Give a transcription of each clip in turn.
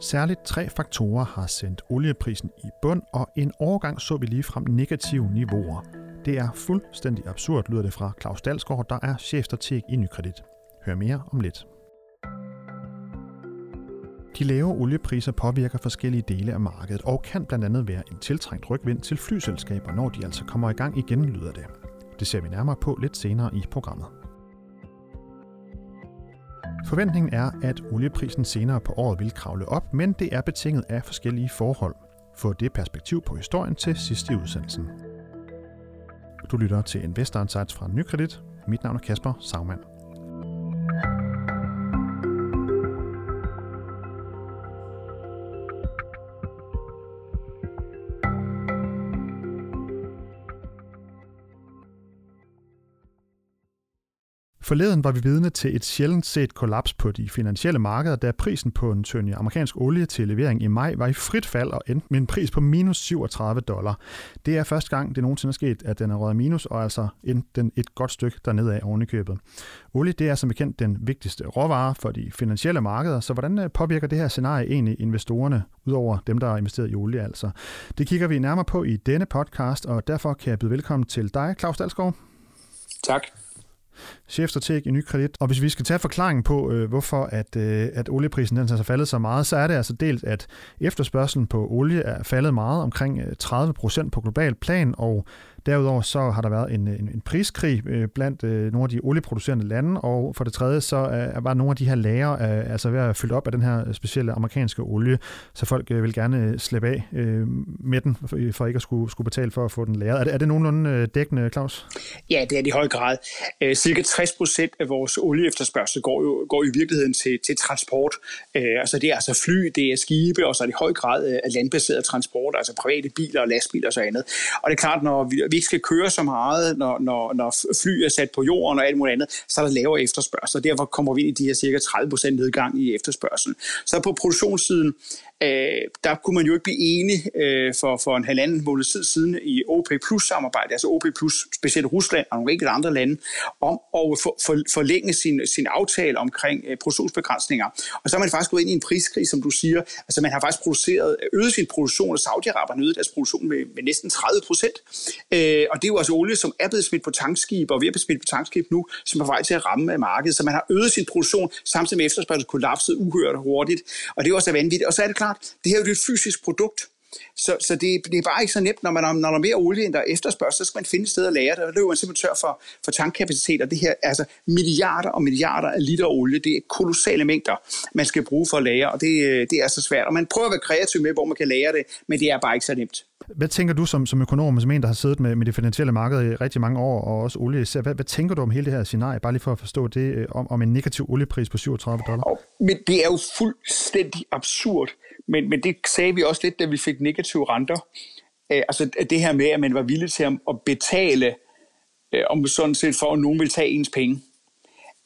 Særligt tre faktorer har sendt olieprisen i bund, og en overgang så vi lige frem negative niveauer. Det er fuldstændig absurd, lyder det fra Claus Dalsgaard, der er chefstrateg i Nykredit. Hør mere om lidt. De lave oliepriser påvirker forskellige dele af markedet og kan blandt andet være en tiltrængt rygvind til flyselskaber, når de altså kommer i gang igen, lyder det. Det ser vi nærmere på lidt senere i programmet. Forventningen er, at olieprisen senere på året vil kravle op, men det er betinget af forskellige forhold. Få det perspektiv på historien til sidst i udsendelsen. Du lytter til Investor Insights fra Nykredit. Mit navn er Kasper Sagmann. Forleden var vi vidne til et sjældent set kollaps på de finansielle markeder, da prisen på en tønde amerikansk olie til levering i maj var i frit fald og endte med en pris på minus 37 dollar. Det er første gang, det nogensinde er sket, at den er røget minus, og altså endte den et godt stykke dernede af oven i købet. Olie det er som bekendt den vigtigste råvare for de finansielle markeder, så hvordan øh, påvirker det her scenarie egentlig investorerne, udover dem, der har investeret i olie altså? Det kigger vi nærmere på i denne podcast, og derfor kan jeg byde velkommen til dig, Claus Dalsgaard. Tak chefstrateg i Nykredit. Og hvis vi skal tage forklaringen på, øh, hvorfor at, øh, at olieprisen den altså er faldet så meget, så er det altså dels, at efterspørgselen på olie er faldet meget, omkring øh, 30 procent på global plan, og Derudover så har der været en, øh, en, en priskrig øh, blandt øh, nogle af de olieproducerende lande, og for det tredje så øh, er, var nogle af de her lager øh, altså ved at fylde op af den her specielle amerikanske olie, så folk øh, vil gerne øh, slippe af øh, med den, for ikke at skulle, skulle betale for at få den lagret. Er det, er det nogenlunde dækkende, Claus? Ja, det er det i høj grad. Øh, cirka 60 procent af vores olieefterspørgsel går jo går i virkeligheden til, til transport. Øh, altså det er altså fly, det er skibe, og så er det i høj grad øh, landbaseret transport, altså private biler og lastbiler og så andet. Og det er klart, når vi, vi ikke skal køre så meget, når, når, når fly er sat på jorden og alt muligt andet, så er der lavere efterspørgsel, og derfor kommer vi ind i de her cirka 30% nedgang i efterspørgselen. Så på produktionssiden, øh, der kunne man jo ikke blive enige øh, for, for en halvanden måned tid siden i OP Plus samarbejde, altså OP Plus, specielt Rusland og nogle enkelte andre lande, om at for, for, forlænge sin, sin aftale omkring øh, produktionsbegrænsninger. Og så har man faktisk gået ind i en priskrig, som du siger. Altså man har faktisk produceret, øget sin produktion, og Saudi-Arabien øget deres produktion med, med næsten 30 procent. Øh, Øh, og det er jo altså olie, som er blevet smidt på tankskib, og vi er blevet smidt på tankskib nu, som er på vej til at ramme øh, markedet. Så man har øget sin produktion, samtidig med efterspørgsel kollapset uhørt hurtigt. Og det er også vanvittigt. Og så er det klart, det her er jo et fysisk produkt. Så, så det, det er bare ikke så nemt, når, man, når der er mere olie, end der efterspørges, så skal man finde et sted at lære det. Og løber man simpelthen tør for, for tankkapacitet, og det her altså milliarder og milliarder af liter olie. Det er kolossale mængder, man skal bruge for at lære, og det, det er så svært. Og man prøver at være kreativ med, hvor man kan lære det, men det er bare ikke så nemt. Hvad tænker du som, som økonom, som en, der har siddet med, med det finansielle marked i rigtig mange år, og også olie hvad, hvad tænker du om hele det her scenarie, bare lige for at forstå det, øh, om, om en negativ oliepris på 37 dollar? Men det er jo fuldstændig absurd. Men, men det sagde vi også lidt, da vi fik negative renter. Øh, altså det her med, at man var villig til at betale, øh, om sådan set for, at nogen vil tage ens penge.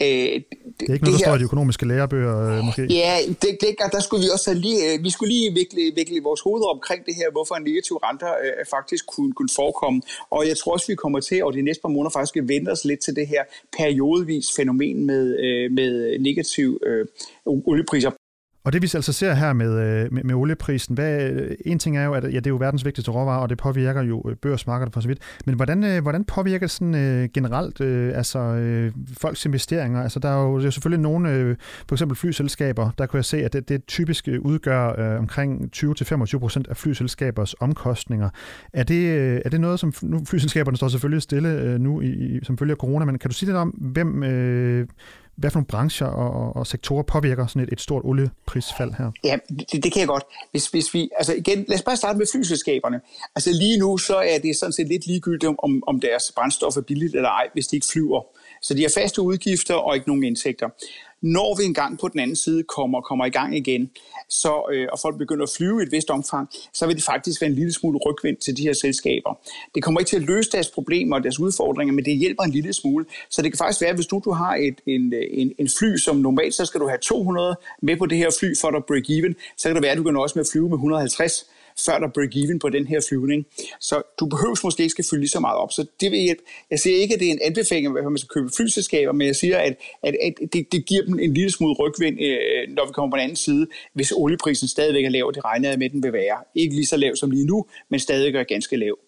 Øh, det er ikke noget, det der her, står i de økonomiske lærebøger, øh, måske? Ja, det, det, der skulle vi også lige, øh, vi skulle lige vikle, vikle vores hoveder omkring det her, hvorfor en negativ renter øh, faktisk kunne, kunne forekomme. Og jeg tror også, vi kommer til, og de næste par måneder faktisk vil vente os lidt til det her periodevis fænomen med, øh, med negativ øh, oliepriser. Og det vi altså ser her med, øh, med, med olieprisen, hvad, øh, en ting er jo, at ja, det er jo verdens vigtigste råvare, og det påvirker jo øh, børsmarkedet for så vidt. Men hvordan, hvordan påvirker det sådan generelt altså, folks investeringer? Altså der er jo, der er selvfølgelig nogle, for eksempel flyselskaber, der kunne jeg se, at det, det typisk udgør øh, omkring 20-25 procent af flyselskabers omkostninger. Er det, er det noget, som nu flyselskaberne står selvfølgelig stille øh, nu i, som følge af corona, men kan du sige lidt om, hvem, øh, hvad for nogle brancher og, og sektorer påvirker sådan et, et stort olieprisfald her? Ja, det, det kan jeg godt. Hvis, hvis vi, altså igen, lad os bare starte med flyselskaberne. Altså lige nu, så er det sådan set lidt ligegyldigt, om, om deres brændstof er billigt eller ej, hvis de ikke flyver. Så de har faste udgifter og ikke nogen indtægter. Når vi engang på den anden side kommer, kommer i gang igen, så, øh, og folk begynder at flyve i et vist omfang, så vil det faktisk være en lille smule rygvind til de her selskaber. Det kommer ikke til at løse deres problemer og deres udfordringer, men det hjælper en lille smule. Så det kan faktisk være, at hvis du, du har et, en, en, en fly, som normalt så skal du have 200 med på det her fly for at break even, så kan det være, at du kan også med at flyve med 150 før der break-even på den her flyvning. Så du behøver måske ikke skal fylde lige så meget op. Så det vil hjælpe. Jeg siger ikke, at det er en anbefaling, at man skal købe flyselskaber, men jeg siger, at, at, at det, det giver dem en lille smule rygvind, øh, når vi kommer på den anden side, hvis olieprisen stadigvæk er lav, det regner jeg med, at den vil være. Ikke lige så lav som lige nu, men stadigvæk er ganske lav.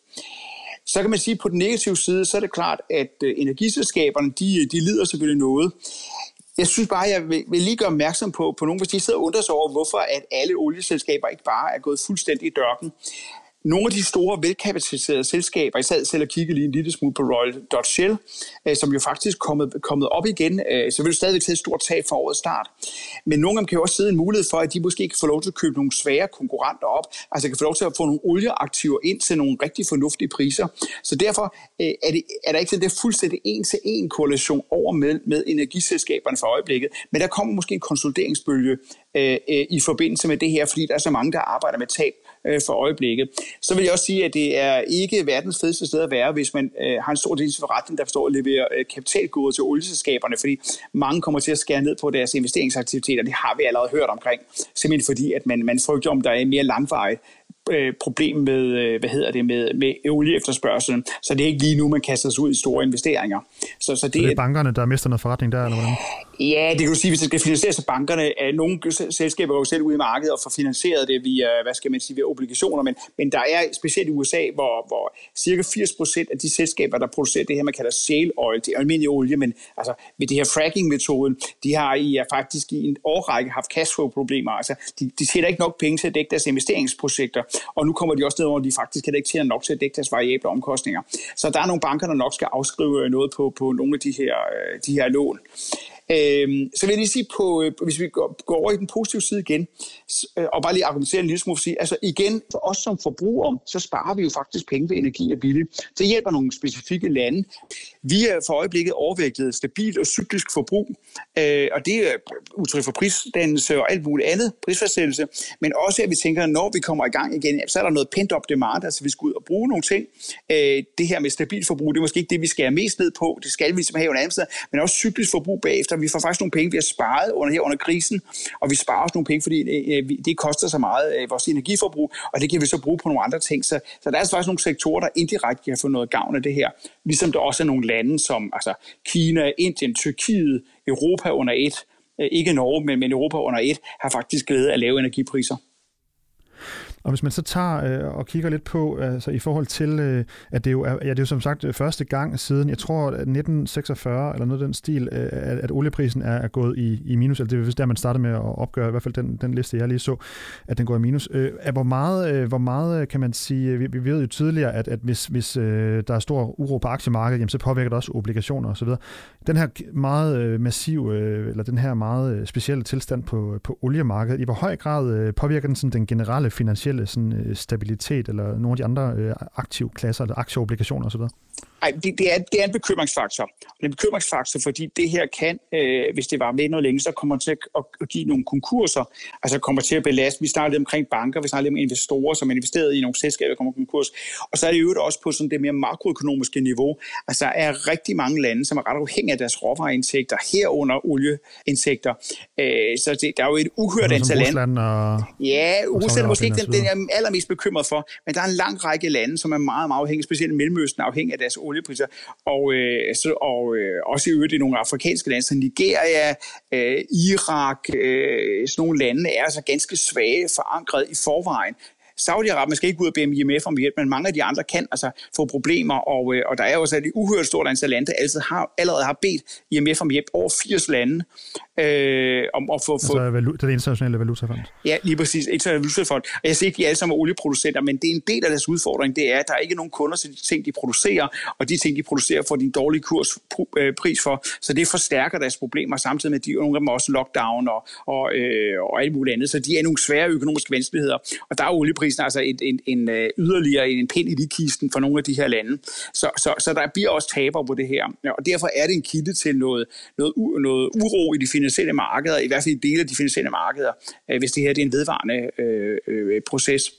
Så kan man sige, at på den negative side, så er det klart, at øh, energiselskaberne, de, de lider selvfølgelig noget. Jeg synes bare, jeg vil, vil lige gøre opmærksom på, på nogen, hvis de sidder og undrer sig over, hvorfor at alle olieselskaber ikke bare er gået fuldstændig i dørken nogle af de store, velkapitaliserede selskaber, jeg sad selv og kiggede lige en lille smule på Royal Dutch Shell, øh, som jo faktisk er kommet, kommet op igen, øh, så vil du stadigvæk tage et stort tab for årets start. Men nogle af dem kan jo også sidde en mulighed for, at de måske kan få lov til at købe nogle svære konkurrenter op, altså kan få lov til at få nogle olieaktiver ind til nogle rigtig fornuftige priser. Så derfor øh, er, det, er der ikke sådan det fuldstændig en-til-en korrelation over med, med energiselskaberne for øjeblikket, men der kommer måske en konsolideringsbølge øh, øh i forbindelse med det her, fordi der er så mange, der arbejder med tab øh, for øjeblikket. Så vil jeg også sige, at det er ikke verdens fedeste sted at være, hvis man øh, har en stor del forretning, der forstår at levere øh, kapitalgoder til olieselskaberne, fordi mange kommer til at skære ned på deres investeringsaktiviteter. Det har vi allerede hørt omkring, simpelthen fordi, at man, man frygter, om der er mere langvarig øh, problem med, øh, hvad hedder det, med, med olieefterspørgselen. Så det er ikke lige nu, man kaster sig ud i store investeringer. Så, så det, så det er bankerne, der mister noget forretning der, eller hvordan? Ja, det kan du sige, hvis det skal finansieres af bankerne. Nogle selskaber er jo selv ude i markedet og får finansieret det via, hvad skal man sige, via obligationer, men, men der er specielt i USA, hvor, hvor cirka 80 procent af de selskaber, der producerer det her, man kalder shale oil, det er almindelig olie, men altså ved det her fracking-metoden, de har i, ja, faktisk i en årrække haft cashflow-problemer. Altså, de, de tjener ikke nok penge til at dække deres investeringsprojekter, og nu kommer de også ned over, at de faktisk kan ikke tjene nok til at dække deres variable omkostninger. Så der er nogle banker, der nok skal afskrive noget på, på nogle af de her, øh, de her lån. Øh, så vil jeg lige sige, på, øh, hvis vi går, går over i den positive side igen, øh, og bare lige argumentere en lille smule, sige, altså igen, for os som forbrugere, så sparer vi jo faktisk penge ved energi er billigt. Det hjælper nogle specifikke lande. Vi er for øjeblikket overvægtet stabilt og cyklisk forbrug, øh, og det er udtryk for prisdannelse og alt muligt andet, prisfastsættelse, men også at vi tænker, at når vi kommer i gang igen, så er der noget pent op demand, altså vi skal ud og bruge nogle ting. Øh, det her med stabilt forbrug, det er måske ikke det, vi skal mest ned på, det skal vi simpelthen have en anden side, men også cyklisk forbrug bagefter så vi får faktisk nogle penge, vi har sparet under, her under krisen, og vi sparer også nogle penge, fordi det, øh, øh det koster så meget øh, vores energiforbrug, og det kan vi så bruge på nogle andre ting. Så, så der er altså faktisk nogle sektorer, der indirekte kan få noget gavn af det her. Ligesom der også er nogle lande som altså Kina, Indien, Tyrkiet, Europa under et, øh, ikke Norge, men, men Europa under et, har faktisk glæde af lave energipriser. Og hvis man så tager øh, og kigger lidt på, altså i forhold til, øh, at det jo er, ja, det er jo som sagt øh, første gang siden, jeg tror 1946 eller noget af den stil, øh, at, at olieprisen er, er gået i, i minus, eller det er vist der, man startede med at opgøre, i hvert fald den, den liste, jeg lige så, at den går i minus. Øh, at hvor, meget, øh, hvor meget øh, kan man sige, øh, vi, vi ved jo tidligere, at, at hvis, hvis øh, der er stor uro på aktiemarkedet, jamen, så påvirker det også obligationer osv. Den her meget øh, massive, øh, eller den her meget specielle tilstand på, på oliemarkedet, i hvor høj grad øh, påvirker den sådan, den generelle finansielle finansielle sådan, øh, stabilitet, eller nogle af de andre øh, aktive klasser, eller aktieobligationer osv.? Ej, det, det, er, det er en bekymringsfaktor. Det er en bekymringsfaktor, fordi det her kan, øh, hvis det var med noget længe, så kommer til at, at give nogle konkurser, altså kommer til at belaste. Vi snakkede omkring banker, vi snakkede om investorer, som er investeret i nogle selskaber, der kommer konkurs. Og så er det jo også på sådan det mere makroøkonomiske niveau. Altså der er rigtig mange lande, som er ret afhængige af deres råvareindtægter, herunder olieindtægter. Øh, så det, der er jo et uhørt antal lande. Og, ja, Rusland er måske ikke den, den, jeg er allermest bekymret for, men der er en lang række lande, som er meget, meget afhængige, specielt Mellemøsten, afhængige af deres olie oliepriser, og, øh, så, og øh, også i øvrigt i nogle afrikanske lande, som Nigeria, øh, Irak, øh, sådan nogle lande er altså ganske svage forankret i forvejen. Saudi-Arabien skal ikke ud og bede IMF om hjælp, men mange af de andre kan altså få problemer, og, øh, og der er jo også et uhørt stort antal lande, der altid har, allerede har bedt IMF om hjælp over 80 lande. Øh, om at få, altså valu- det internationale valutafond? Ja, lige præcis. Internationale valutafond. Og jeg siger ikke, at de alle sammen er olieproducenter, men det er en del af deres udfordring, det er, at der er ikke nogen kunder til de ting, de producerer, og de ting, de producerer, får de en dårlig kurs øh, pris for. Så det forstærker deres problemer, samtidig med, at de, nogle af dem også lockdown og, og, øh, og alt muligt andet. Så de er nogle svære økonomiske vanskeligheder. Og der er olieprisen altså en, en, en, øh, yderligere en pind i de for nogle af de her lande. Så, så, så der bliver også taber på det her. Og derfor er det en kilde til noget, noget, noget uro i de finansielle markeder, i hvert fald i dele af de finansielle markeder, øh, hvis det her det er en vedvarende øh, øh, proces.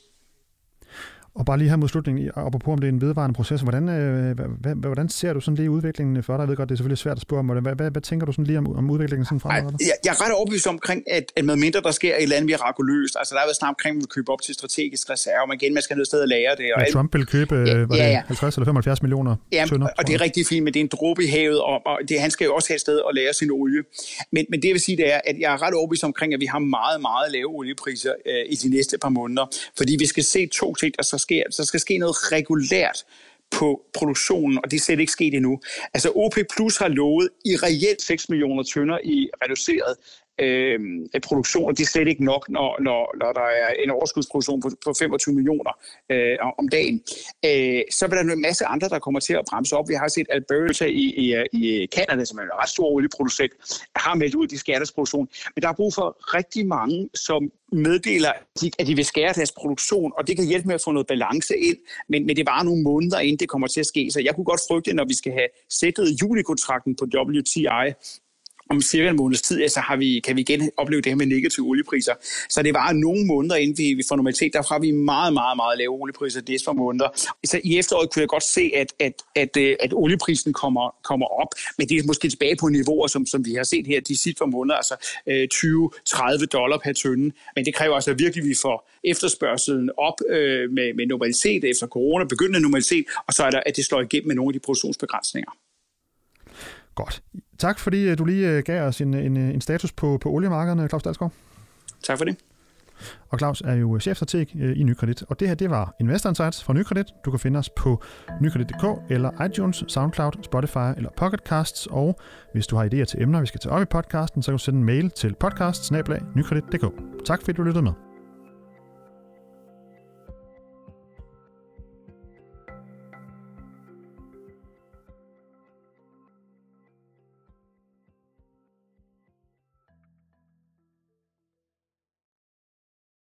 Og bare lige her mod slutningen, på om det er en vedvarende proces, hvordan, øh, hvad, hvordan ser du sådan lige udviklingen for dig? Jeg ved godt, det er selvfølgelig svært at spørge om, hvad, hvad, hvad tænker du sådan lige om, om udviklingen sådan fremadrettet? Jeg, jeg er ret overbevist omkring, at, at med mindre der sker et eller andet mirakuløst, altså der er været snart omkring, at vi købe op til strategisk reserve, men igen, man skal ned sted og lære det. Og ja, Trump vil købe ja, ja, ja. 50 eller 75 millioner ja, tønder. og det er rigtig fint, men det er en dråbe i havet, og, og det, han skal jo også have et sted at lære sin olie. Men, men det jeg vil sige, det er, at jeg er ret overbevist omkring, at vi har meget, meget lave oliepriser øh, i de næste par måneder, fordi vi skal se to ting, der så sker. Så skal ske noget regulært på produktionen, og det er slet ikke sket endnu. Altså OP Plus har lovet i reelt 6 millioner tønder i reduceret øh, produktion, og det er slet ikke nok, når, når, når der er en overskudsproduktion på, på 25 millioner øh, om dagen. Øh, så vil der en masse andre, der kommer til at bremse op. Vi har set Alberta i, i, i Canada, som er en ret stor olieproducent, har meldt ud, de skærer deres produktion. Men der er brug for rigtig mange, som meddeler, at de vil skære deres produktion, og det kan hjælpe med at få noget balance ind, men, men det er bare nogle måneder, inden det kommer til at ske. Så jeg kunne godt frygte, når vi skal have sættet julikontrakten på WTI, om cirka en måneds tid, så har vi, kan vi igen opleve det her med negative oliepriser. Så det var nogle måneder, inden vi, vi får normalitet. Derfra har vi meget, meget, meget lave oliepriser det for måneder. Så i efteråret kunne jeg godt se, at, at, at, øh, at olieprisen kommer, kommer op, men det er måske tilbage på niveauer, som, som vi har set her de sidste par måneder, altså øh, 20-30 dollar per tønde. Men det kræver altså virkelig, at vi får efterspørgselen op øh, med, med normalitet efter corona, begyndende normalitet, og så er der, at det slår igennem med nogle af de produktionsbegrænsninger. Godt. Tak fordi øh, du lige øh, gav os en, en, en status på, på oliemarkederne, Claus Dalsgaard. Tak for det. Og Claus er jo chefstrateg øh, i Nykredit, og det her det var Investor Insights fra Nykredit. Du kan finde os på nykredit.dk eller iTunes, SoundCloud, Spotify eller Pocketcasts, og hvis du har idéer til emner, vi skal tage op i podcasten, så kan du sende en mail til podcast Tak fordi du lyttede med.